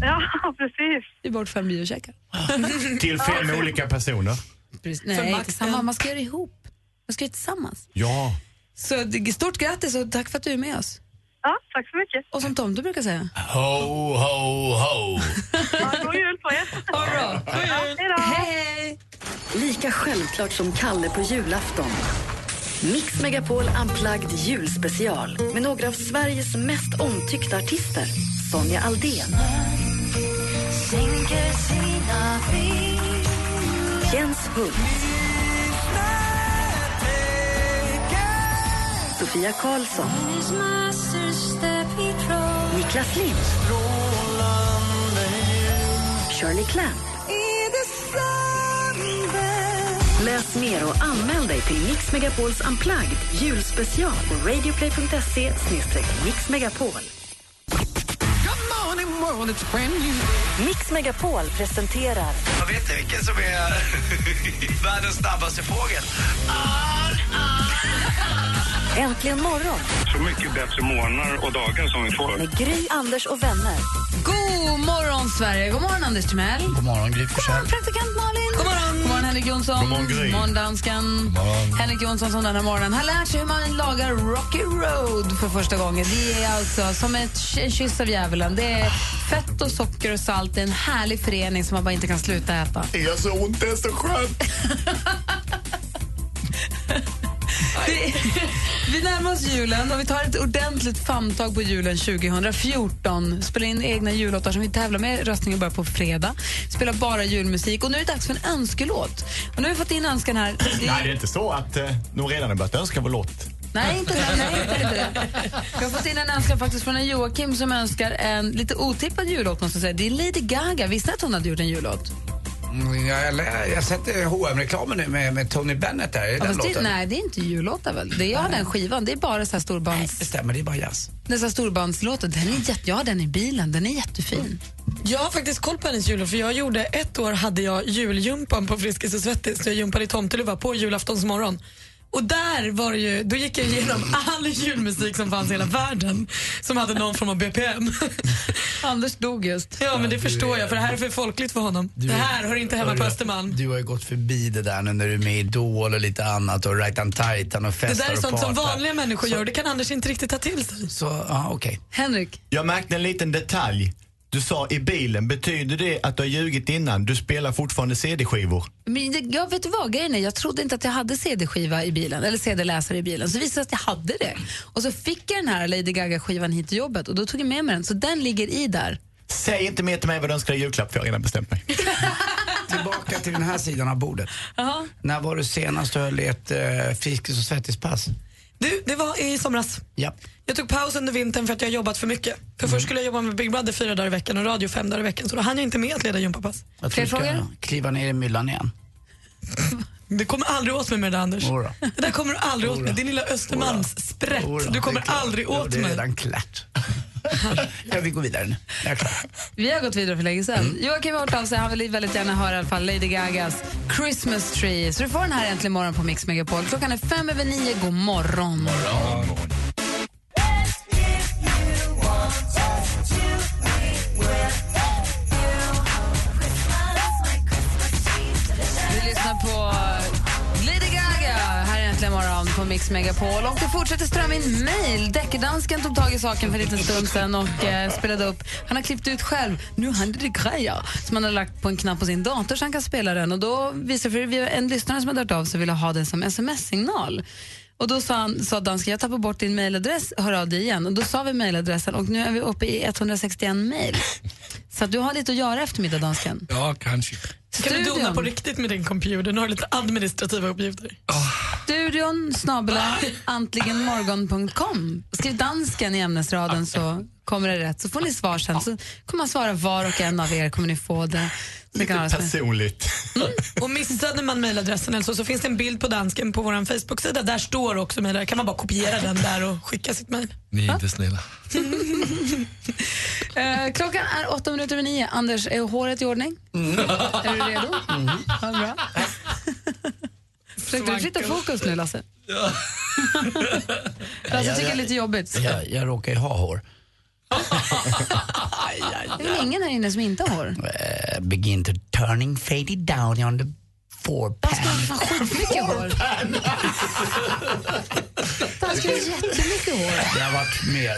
S3: (laughs)
S19: Ja, precis.
S3: Det är bort fem biocheckar. (laughs)
S6: Till fem olika personer.
S3: Precis. Nej,
S10: Max.
S3: Man ska göra ihop. Man ska göra tillsammans.
S6: Ja.
S3: Så det- stort grattis och tack för att du är med oss.
S19: Ja, tack så mycket.
S3: Och som Tomte brukar säga.
S6: Ho, ho, ho.
S19: Ja, god jul på er.
S3: Ha det bra.
S19: Hej då.
S3: Hej!
S4: Lika självklart som Kalle på julafton. Mix Megapol Unplugged julspecial med några av Sveriges mest omtyckta artister. Sonja Aldén, Jens Hult, Sofia Karlsson, Niklas Lind, Shirley Clamp. Läs mer och anmäl dig till Mix Megapols Unplugged julspecial på radioplay.se mixmegapol. Mix Megapol presenterar
S5: Jag vet ni vilken som är (laughs) världens snabbaste fågel?
S4: Äntligen morgon
S7: Så mycket bättre morgnar och dagar som vi får.
S4: med Gry, Anders och vänner.
S3: God morgon, Sverige! God morgon, Anders Timell.
S1: God morgon, Gry Forssell.
S3: Praktikant Malin. God morgon. Henrik Jonsson.
S6: God morgon, Gry.
S3: Morgon, dansken. Henrik Jonsson som den här morgonen har lärt sig hur man lagar Rocky Road för första gången. Det är alltså som ett, kyss av djävulen. Det är fett och socker och salt. Det är en härlig förening som man bara inte kan sluta äta.
S6: Det gör så ont, det är så skönt. (laughs)
S3: Vi närmar oss julen och vi tar ett ordentligt famntag på julen 2014. Spelar in egna jullåtar som vi tävlar med. Röstningen börjar på fredag. Spelar bara julmusik. Och nu är det dags för en önskelåt. Och nu har vi fått in önskan här. Det-
S6: Nej, det är inte så att eh, de redan har börjat önska vår låt.
S3: Nej, inte det. Nej, inte det. Jag har fått in en önskan faktiskt från en Joakim som önskar en lite otippad jullåt. Måste jag säga. Det är Lady Gaga. Visste ni att hon hade gjort en jullåt?
S1: Mm, Jag, jag, jag eh, hm reklamen nu med, med Tony Bennett där. Är det
S3: Ja,
S1: den
S3: det,
S1: låten?
S3: nej, det är inte jullåtar väl? Det, jag har den skivan. Det är bara så här storbands...
S1: Det stämmer, det är bara jazz.
S3: Dessa storbandslåtar. Den är jätte, jag har den i bilen. Den är jättefin.
S10: Jag har faktiskt koll på hennes jullov för jag gjorde ett år hade jag juljumpan på Friskis och Svettis. Jag jumpade i tomteluva på julaftonsmorgon. Och där var det ju, då gick jag igenom all julmusik som fanns i hela världen som hade någon form av BPM. (laughs)
S3: Anders dog just.
S10: Ja men det
S1: du
S10: förstår
S1: är-
S10: jag för det här är för folkligt för honom.
S1: Du-
S10: det här hör inte hemma på Östermalm.
S1: Du har ju gått förbi det där nu när du är med i Idol och lite annat och Right on Titan och
S10: Det
S1: festar
S10: där är sånt som vanliga människor
S1: Så-
S10: gör. Det kan Anders inte riktigt ta till sig.
S1: Så, ja okej.
S3: Henrik?
S6: Jag märkte en liten detalj. Du sa i bilen, betyder det att du har ljugit innan? Du spelar fortfarande CD-skivor.
S3: Men det- jag vet vad, grejen är, jag trodde inte att jag hade CD-skiva i bilen, eller CD-läsare i bilen. Så visade det att jag hade det. Och så fick jag den här Lady Gaga-skivan hit till jobbet och då tog jag med mig den. Så den ligger i där.
S6: Säg inte mer till mig vad du önskar i julklapp för jag har redan bestämt mig. (laughs)
S1: Tillbaka till den här sidan av bordet. När var du senast du höll i ett uh, Friskis och Svettis-pass?
S10: Du, det var i somras.
S1: Ja.
S10: Jag tog paus under vintern för att jag har jobbat för mycket. För
S1: Mm.
S10: först skulle jag jobba med Big Brother fyra dagar i veckan och radio fem dagar i veckan så då hann jag inte med att leda gympapass.
S1: Jag tror du ska kliva ner i myllan igen. (laughs)
S10: Du kommer aldrig åt mig med det där Anders.
S1: Jodå.
S10: Det där kommer du aldrig åt
S1: Jodå.
S10: mig. Din lilla Östermalms sprätt.
S1: Jodå,
S10: Du kommer aldrig åt
S1: Det är
S10: mig.
S1: redan klart. Ja, vi går vidare nu.
S3: Vi har gått vidare för länge sedan. Joakim har hört av sig. Han vill väldigt gärna höra i alla fall Lady Gagas Christmas Tree. Så du får den här äntligen morgon på Mix Megapol. Klockan är fem över nio. God morgon. Vi på Mix Megapol. Och det fortsätter strömma in mejl. Däckdansken tog tag i saken för en liten stund sedan och eh, spelade upp. Han har klippt ut själv. Nu händer det grejer som han har lagt på en knapp på sin dator så han kan spela den. Och då visar för vi en lyssnare som har hört av sig och ville ha den som sms-signal. Och då sa, han, sa dansken, jag tappar bort din mejladress, hör av dig igen. Och då sa vi mejladressen och nu är vi uppe i 161 mejl. Så att du har lite att göra eftermiddag, dansken.
S12: Ja, kanske.
S10: Kan du dona
S3: Studion.
S10: på riktigt med din computer? Nu har du lite administrativa uppgifter.
S3: Studion snabela antligenmorgon.com. Skriv dansken i ämnesraden så kommer det rätt. Så får ni svar sen. Så kommer man svara var och en av er kommer ni få det.
S6: Lite personligt.
S10: Och missade man mejladressen eller så, så finns det en bild på dansken på vår Facebook-sida. Där står också mejl. kan man bara kopiera den där och skicka sitt mejl.
S12: Ni är inte snälla. (laughs)
S3: Eh, klockan är åtta minuter över nio. Anders, är håret i ordning? Är du redo? Ja, bra. Försökte du flytta fokus nu, Lasse? Lasse tycker det är lite jobbigt.
S1: Jag, jag råkar ju ha hår. (laughs)
S3: Det är väl ingen här inne som inte har hår?
S1: Uh, begin to turning faded down on the forepan.
S3: Fan, skitmycket hår. Han skulle ha jättemycket hår.
S1: Det har varit mer.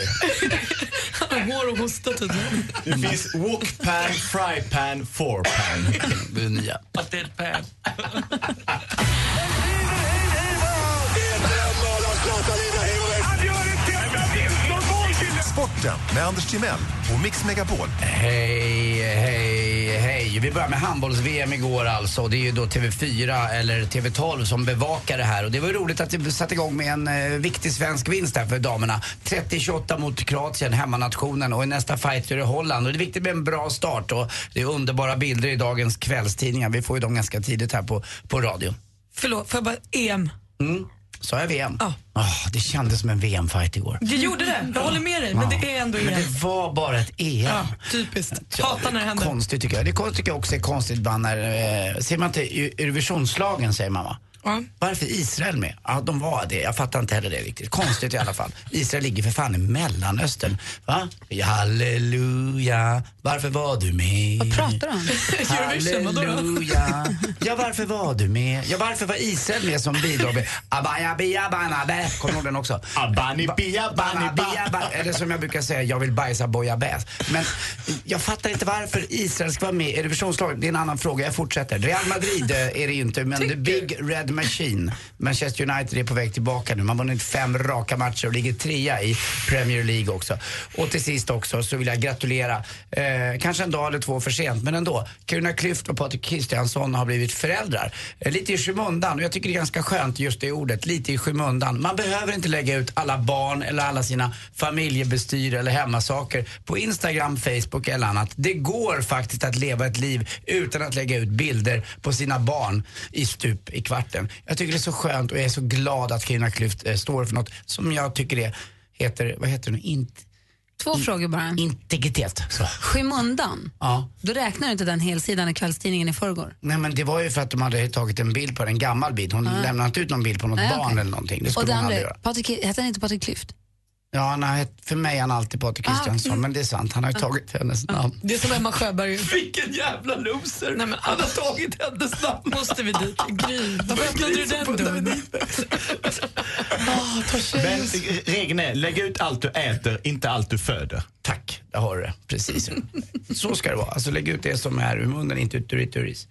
S10: Han (laughs) har hår och hosta tydligen.
S6: Det finns wokpan, frypan, forepan. (laughs)
S1: Det är nya.
S12: Deadpan.
S14: Sporten med Anders Timell och Mix Megapol.
S1: Hej, hej, hej. Vi börjar med handbolls-VM igår alltså. Det är ju då TV4 eller TV12 som bevakar det här. Och det var ju roligt att det satte igång med en eh, viktig svensk vinst här för damerna. 30-28 mot Kroatien, hemmanationen. Och i nästa fight är det Holland. Och det är viktigt med en bra start. Och det är underbara bilder i dagens kvällstidningar. Vi får ju dem ganska tidigt här på, på radio.
S10: Förlåt, får jag bara EM?
S1: Mm. Sa jag VM? Ja. det kändes som en VM-fight igår.
S10: Det gjorde det. Jag håller med dig, men det är ändå
S1: Men
S10: EM.
S1: det var bara ett EM.
S10: Ja, typiskt. Hatar när det händer.
S1: Konstigt tycker jag. Det tycker jag också är konstigt ibland när, eh, ser man inte Eu- Eurovisionslagen säger man va? Varför är Israel med? Ja, de var det. Jag fattar inte heller det riktigt. Konstigt i alla fall. Israel ligger för fan i Mellanöstern. Va? Ja, Halleluja, varför var du med?
S3: Vad pratar (laughs)
S10: då?
S1: Halleluja. Ja, varför var du med? Ja, varför var Israel med som bidrag? med Abaya. Kommer du ihåg den också?
S6: Abani
S1: Eller som jag brukar säga, jag vill bajsa boja bäs. Men jag fattar inte varför Israel ska vara med i Eurovisionslaget. Det är en annan fråga, jag fortsätter. Real Madrid eh, är det inte, men the big red machine. Manchester United är på väg tillbaka nu. Man har vunnit fem raka matcher och ligger trea i Premier League också. Och till sist också så vill jag gratulera, eh, kanske en dag eller två för sent, men ändå. Carolina Klüft och Patrik Kristiansson har blivit föräldrar. Eh, lite i skymundan och jag tycker det är ganska skönt just det ordet, lite i skymundan. Man behöver inte lägga ut alla barn eller alla sina familjebestyr eller hemmasaker på Instagram, Facebook eller annat. Det går faktiskt att leva ett liv utan att lägga ut bilder på sina barn i stup i kvarten. Jag tycker det är så skönt och jag är så glad att Carolina Klüft eh, står för något som jag tycker det heter, vad heter det nu? Int-
S3: Två frågor bara.
S1: integritet. Så.
S3: Skymundan.
S1: Ja.
S3: Då räknar du inte den helsidan i kvällstidningen i förrgår?
S1: Nej men det var ju för att de hade tagit en bild på en gammal bild. Hon
S3: Ah.
S1: lämnade inte ut någon bild på något
S3: Nej,
S1: barn
S3: okej.
S1: eller någonting. Det
S3: Och
S1: skulle
S3: det andra,
S1: aldrig göra.
S3: Patrik, heter han inte Patrik Klyft?
S1: Ja, han har, hett- för mig är han alltid Patrik
S3: Ah,
S1: Kristiansson,
S3: mm.
S1: men det är sant. Han har ju tagit hennes namn.
S10: Det är som Emma Sjöberg.
S12: Vilken jävla loser!
S10: Nej, men,
S12: Han har tagit hennes namn.
S10: Måste vi dit? (laughs) Gry, varför öppnade du den dörren? (laughs)
S6: Men eh, regeln lägg ut allt du äter, inte allt du föder.
S1: Tack, där har du det. Precis. Så ska det vara. Alltså lägg ut det som är ur munnen, inte ut ur ditt.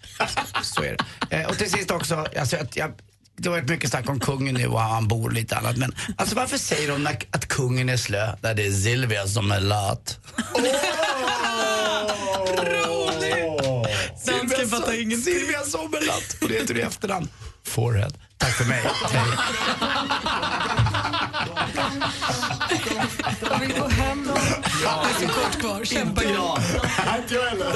S1: Så är det. Eh, och till sist också, alltså, att jag, det har varit mycket snack om kungen nu och han bor lite annat. Men alltså varför säger de när- att kungen är slö när det är Silvia som är lat?
S10: Dansken fattar ingenting.
S1: Silvia Sommerlath. Och det heter du i efternamn. Forehead. Tack för mig. (laughs)
S3: Jag vill gå hem.
S10: Det är så kort kvar. Kämpa
S6: inte jag heller.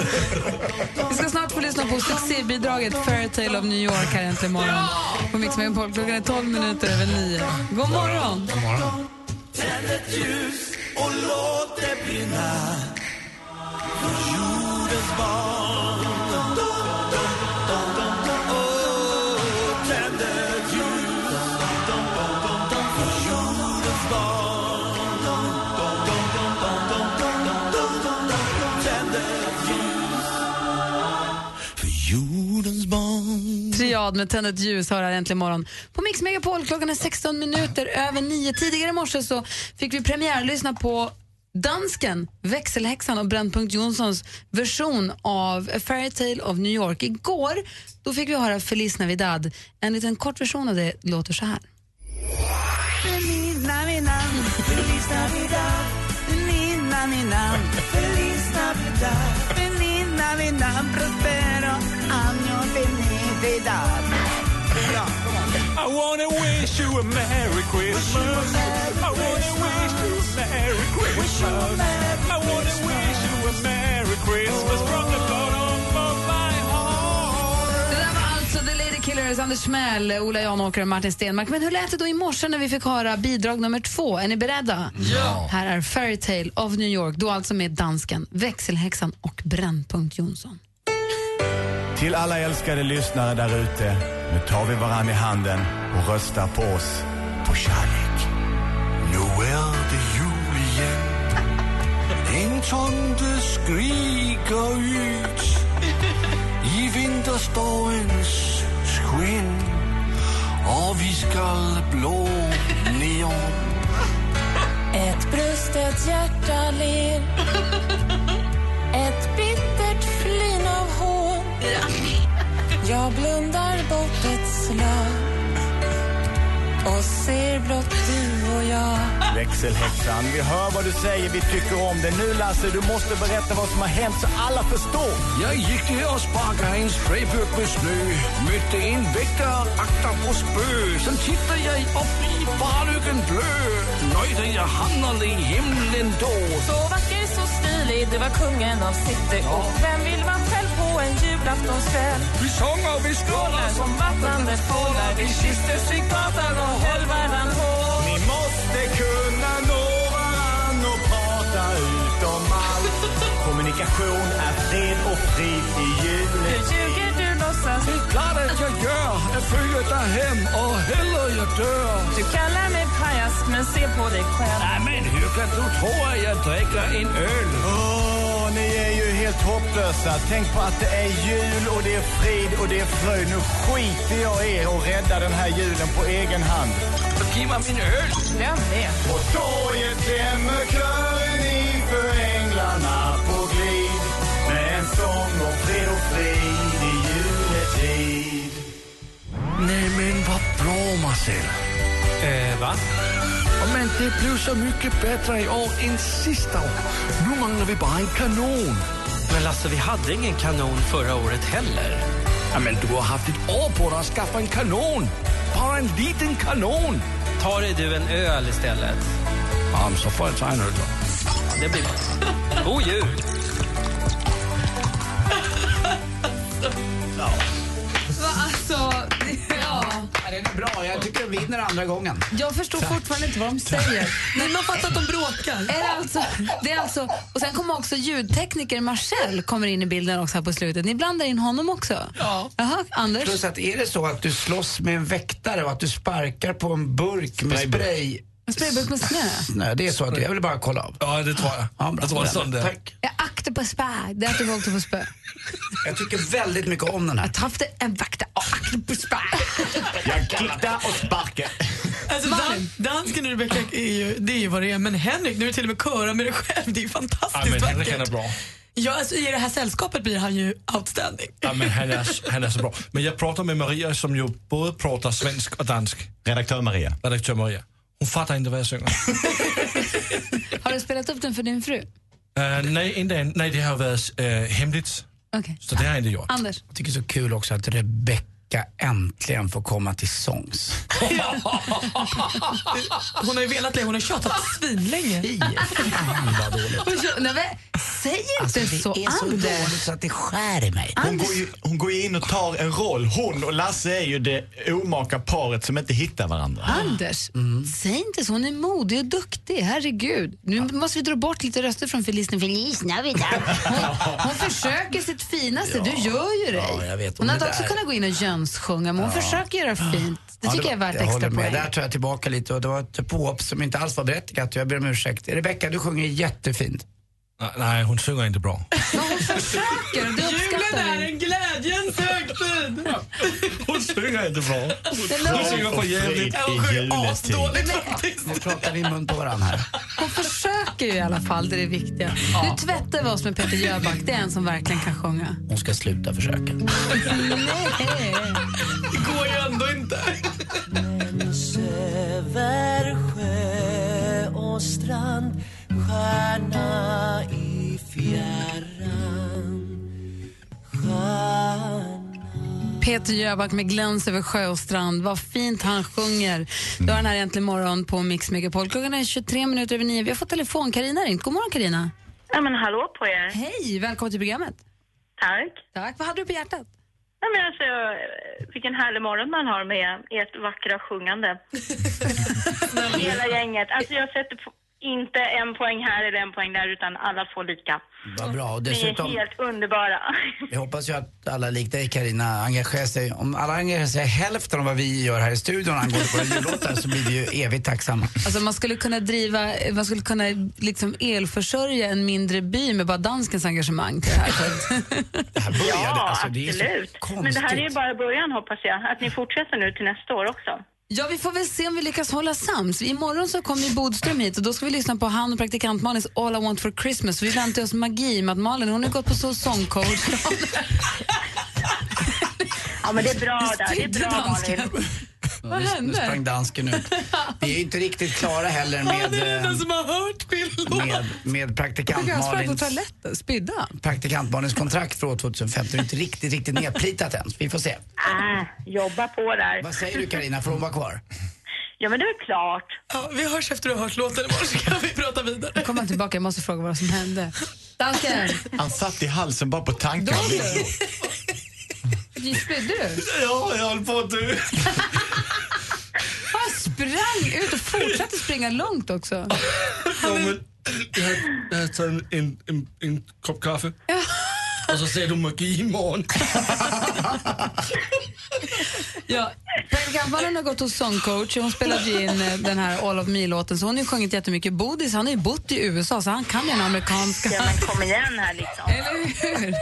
S3: Vi ska snart få lyssna på succébidraget Fairytale of New York här äntligen morgon. På Mix Megapol. Klockan är 12 minuter över 9. God morgon!
S1: God morgon.
S17: Tänd ett ljus och låt det brinna för jordens barn. Barn.
S3: Med Tänd ett ljus hör här äntligen morgon. På Mix Megapol klockan är 16 minuter över 9. Tidigare i morse så fick vi premiärlyssna på dansken, växelhäxan och Brännpunkt Jonssons version av A Fairytale of New York. Igår då fick vi höra Feliz Navidad. En liten kort version av det låter så här.
S17: Feliz Navidad, Feliz Navidad, Feliz Navidad, Feliz Navidad, felicidad.
S20: I wanna wish you a Merry Christmas. I wanna wish you a Merry Christmas. I wanna wish you a Merry Christmas from the bottom of my heart.
S3: Det där var alltså The Lady Killers, Anders Smell, Ola Janåker och Martin Stenmark. Men hur lät det då i morse när vi fick höra bidrag nummer två? Är ni beredda?
S17: Ja.
S3: Här är Fairytale of New York, då alltså med dansken, växelhäxan och Brännpunkt Jonsson.
S6: Till alla älskade lyssnare där ute. Nu tar vi varann i handen och röstar på oss på kärlek.
S17: Nu är det jul igen. En tomte skriker ut i vinterstormens skinn Och vi skall blå neon.
S21: Ett bröst, ett hjärta ler Ett bittert hån Jag blundar bort ett slag och ser blott du och jag.
S6: Växelhäxan, vi hör vad du säger, vi tycker om det. Nu Lasse, du måste berätta vad som har hänt så alla förstår.
S20: Jag gick ner och sparkade en sprayburk med snö Mötte en väktare, akta på spö. Sen tittade jag upp i barlyckan blö Nöjde jag hamnade i himlen då.
S21: Så vacker, så stilig, det var kungen av city. Och vem vill man själv en julaftonskväll?
S20: Vi sjunger, vi skålar
S21: som vattnande fålar Vi kysstes vid gatan och höll varann hårt
S6: Ni måste kunna nå varann och prata ut om allt. (laughs) Kommunikation är fred och frid i
S21: Nu
S6: julet.
S21: ljuger du låtsas
S20: Det är klart att jag gör Jag följer dig hem och hellre jag dör
S21: Du kallar mig pajas, men se på dig själv
S20: Nej men hur kan du tro att jag dricker en öl?
S6: Åh, ni är ju helt hopplösa. Tänk på att det är jul och det är frid och det är fröjd. Nu skiter jag i er och räddar den här julen på egen hand.
S20: Giv mig min öl!
S21: Glöm det
S6: På torget klämmer kören inför änglarna på glid med en sång om fred och frid i juletid.
S20: Nej men vad bra Marcel.
S12: Eh, va?
S20: Men det blev så mycket bättre i år än sista år. Nu manglar vi bara en kanon.
S12: Men Lasse, vi hade ingen kanon förra året heller.
S20: Ja, men du har haft ett år på dig att skaffa en kanon. Bara en liten kanon.
S12: Ta dig du en öl istället.
S20: Ja, så får jag ta en öl då.
S12: Det blir bra. God jul!
S1: Vinner andra gången.
S3: Jag förstår fortfarande inte vad de säger.
S10: Nej, man fattar att de bråkar.
S3: Är det alltså, det är alltså, och sen kommer också ljudtekniker Marcel kommer in i bilden också här på slutet. Ni blandar in honom också?
S10: Ja.
S3: Jaha, Anders?
S1: Plus att är det så att du slåss med en väktare och att du sparkar på en burk med spray
S3: sprayburk med snö?
S1: Nej, det är så att jag vill bara kolla av.
S12: Ja, det tror jag.
S1: Ja, bra.
S12: Jag tror det är.
S1: Tack.
S3: Jag aktar på spö. Det är att du åkte på spö.
S1: Jag tycker väldigt mycket om den här.
S3: Att haft en vakta och aktar på spö.
S6: Jag kickar och sparkar.
S10: Alltså, dan dansken och Rebecca är ju, det är ju vad det är. Men Henrik, nu är det till och med köra med dig själv. Det är ju
S12: Ja,
S10: fantastiskt
S12: men Henrik
S10: vackert.
S12: är bra.
S10: Ja, alltså, I det här sällskapet blir han ju outstanding.
S12: Ja, men han, är, han är så bra. Men jag pratar med Maria som ju både pratar svensk och dansk.
S6: Redaktör Maria.
S12: Redaktör Maria. Hon fattar inte vad jag sjunger. (laughs)
S3: Har du spelat upp den för din fru?
S12: Uh, nej, inte än. nej, det har varit uh, hemligt.
S3: Okej.
S12: Så det har jag inte gjort.
S3: Anders?
S1: Jag tycker det är så kul också att Rebecca Rebecca äntligen får komma till sångs. (laughs)
S10: Hon har ju velat det, hon har tjatat svinlänge.
S1: Fan vad dåligt.
S3: Nej, men, säg inte
S1: Alltså, det
S3: så,
S1: är så
S3: Anders.
S1: dåligt så att det skär i mig.
S6: Hon går, ju, hon går ju in och tar en roll. Hon och Lasse är ju det omaka paret som inte hittar varandra.
S3: Anders, säg inte så. Hon är modig och duktig. Herregud. Nu måste vi dra bort lite röster från Felicia. Felicia vet jag. Hon, hon försöker sitt finaste. Du gör ju dig.
S1: Ja, jag vet.
S3: hon
S1: Hon
S3: hade också kunnat gå in och jönssjunga, men hon
S1: Ja.
S3: försöker göra fint. Det
S1: Ja,
S3: tycker jag är
S1: var-
S3: värt
S1: jag
S3: extra
S1: håller med.
S3: poäng.
S1: Där tar jag tillbaka lite och det var ett påhopp som inte alls var berättigat. Jag ber om ursäkt. Rebecca, du sjunger jättefint.
S12: Nej, hon sjunger inte bra.
S3: Försöker, det
S10: Julen
S3: uppskattar
S10: är
S3: vi.
S12: Sjunger inte bra.
S3: Det
S12: Hon sjunger för jävligt.
S10: Hon sjunger asdåligt faktiskt.
S1: Nu pratar vi i mun på varandra här.
S3: Hon försöker ju i alla fall, det är det viktiga. Nu tvättar vi oss med Peter Jöback. Det är en som verkligen kan sjunga.
S1: Hon ska sluta försöka.
S3: Nej.
S10: Det går ju ändå inte.
S22: över sjö och strand Stjärna i fjärran
S3: Peter Jöback med gläns över sjö och strand. Vad fint han sjunger. Du har den här äntligen morgon på Mix Megapol. Klockan är 23 minuter över nio. Vi har fått telefon. Carina har ringt. God morgon Carina.
S19: Ja, men hallå på er.
S3: Hej, välkommen till programmet.
S19: Tack.
S3: Tack. Vad hade du på hjärtat?
S19: Ja, men alltså, vilken härlig morgon man har med ert vackra sjungande. (laughs) Hela gänget. Alltså jag sätter på, inte en poäng här eller en poäng där utan alla får lika.
S1: Vad bra. Och
S19: Ni
S1: dessutom,
S19: är helt underbara.
S1: jag hoppas ju att alla likt dig Carina engagerar sig. Om alla engagerar sig hälften av vad vi gör här i studion angående våra jullåtar så blir vi ju evigt tacksamma.
S3: Alltså man skulle kunna driva, man skulle kunna liksom elförsörja en mindre by med bara danskens engagemang till det här. (laughs)
S1: Det här började,
S19: Ja,
S1: alltså det
S19: absolut. Men det här är ju bara början hoppas jag. Att ni fortsätter nu till nästa år också.
S3: Ja, vi får väl se om vi lyckas hålla sams. Imorgon så kommer Bodström hit och då ska vi lyssna på han och praktikant Malins All I want for Christmas. Vi väntar oss magi med att Malin, hon har gått på så sångcoach. (laughs)
S19: Ja, men det är bra (laughs) där. Det är bra. Malin.
S3: Vad
S1: Nu- Nu
S3: hände?
S1: sprang dansken ut. (laughs) Vi är inte riktigt klara heller
S10: Han är
S1: med,
S10: den
S1: eh,
S10: som har hört min
S1: med, med praktikant
S3: Han sprang på
S1: Malins,
S3: toaletten, spydda.
S1: praktikant Malins kontrakt för år 2015. Det är inte riktigt, riktigt nedplitat än. Vi får se.
S19: Äh, jobba på där.
S1: Vad säger du Carina? får hon vara kvar?
S19: Ja, men det är klart.
S10: Ja, vi hörs efter att ha hört låten imorgon så kan vi prata vidare.
S3: Nu kommer han tillbaka, jag måste fråga vad som hände. Dansken,
S6: Han satt i halsen bara på tanken.
S3: Spydde du? (laughs)
S6: Ja, jag höll på att dö. (laughs)
S3: Han sprang ut och fortsatte springa långt också.
S12: Ja, men, jag, jag tagit en, en, en, en kopp kaffe. Och så säger du magi imorgon. (laughs)
S3: Ja, Malin har gått hos sångcoach och hon spelade ju in eh, den här All of Me-låten så hon har ju sjungit jättemycket. Bodis, han har ju bott i USA så han kan ju den amerikanska.
S19: Ja, men kom igen här liksom.
S3: Eller hur?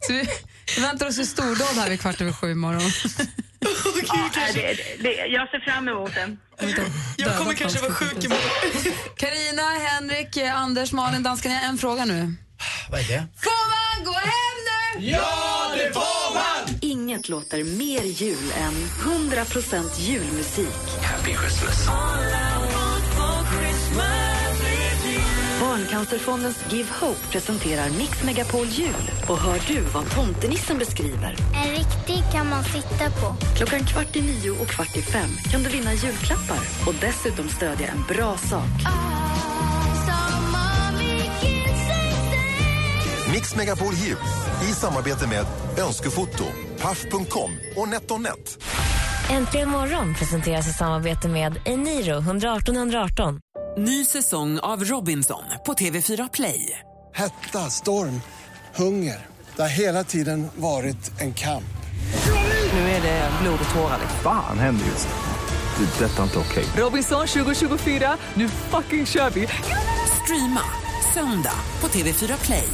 S3: (laughs) Så vi, vi väntar oss ett stordåd här vid kvart över sju imorgon.
S19: Ja, det, det, jag ser fram emot den.
S10: Jag kommer kanske vara sjuk imorgon.
S3: Karina, Henrik, eh, Anders, Malin, har en fråga nu. (sighs)
S1: Vad är det?
S3: Får man gå hem nu?
S6: Ja, det får man!
S4: Inget låter mer jul än 100% julmusik.
S5: Happy Christmas.
S4: Barncancerfondens Give Hope presenterar Mix Megapol Jul. Och hör du vad tomtenissen beskriver?
S13: En riktig kan man sitta på.
S4: Klockan kvart i nio och kvart i fem kan du vinna julklappar och dessutom stödja en bra sak.
S14: Mix Megapol Jul i samarbete med Önskefoto, Paff.com och NetOnNet.
S15: Äntligen morgon presenteras i samarbete med Eniro 118 118.
S23: Ny säsong av Robinson på TV4 Play.
S24: Hetta, storm, hunger. Det har hela tiden varit en kamp.
S23: Nu är det blod och tårar.
S25: Fan händer just nu. Det. är Detta är inte okej.
S23: Robinson 2024, nu fucking kör vi! Streama söndag på TV4 Play.